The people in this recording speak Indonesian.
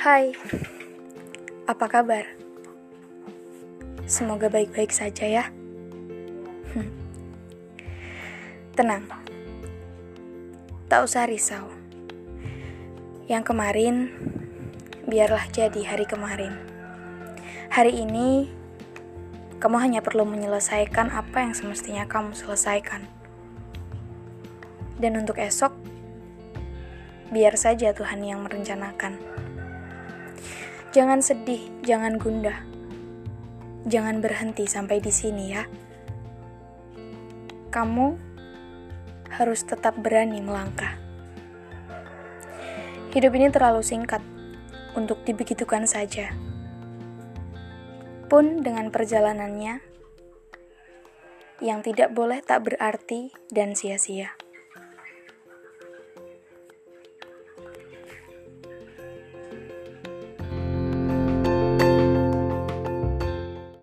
Hai, apa kabar? Semoga baik-baik saja ya. Hmm. Tenang, tak usah risau. Yang kemarin, biarlah jadi hari kemarin. Hari ini, kamu hanya perlu menyelesaikan apa yang semestinya kamu selesaikan. Dan untuk esok, biar saja Tuhan yang merencanakan. Jangan sedih, jangan gundah. Jangan berhenti sampai di sini ya. Kamu harus tetap berani melangkah. Hidup ini terlalu singkat untuk dibegitukan saja. Pun dengan perjalanannya yang tidak boleh tak berarti dan sia-sia.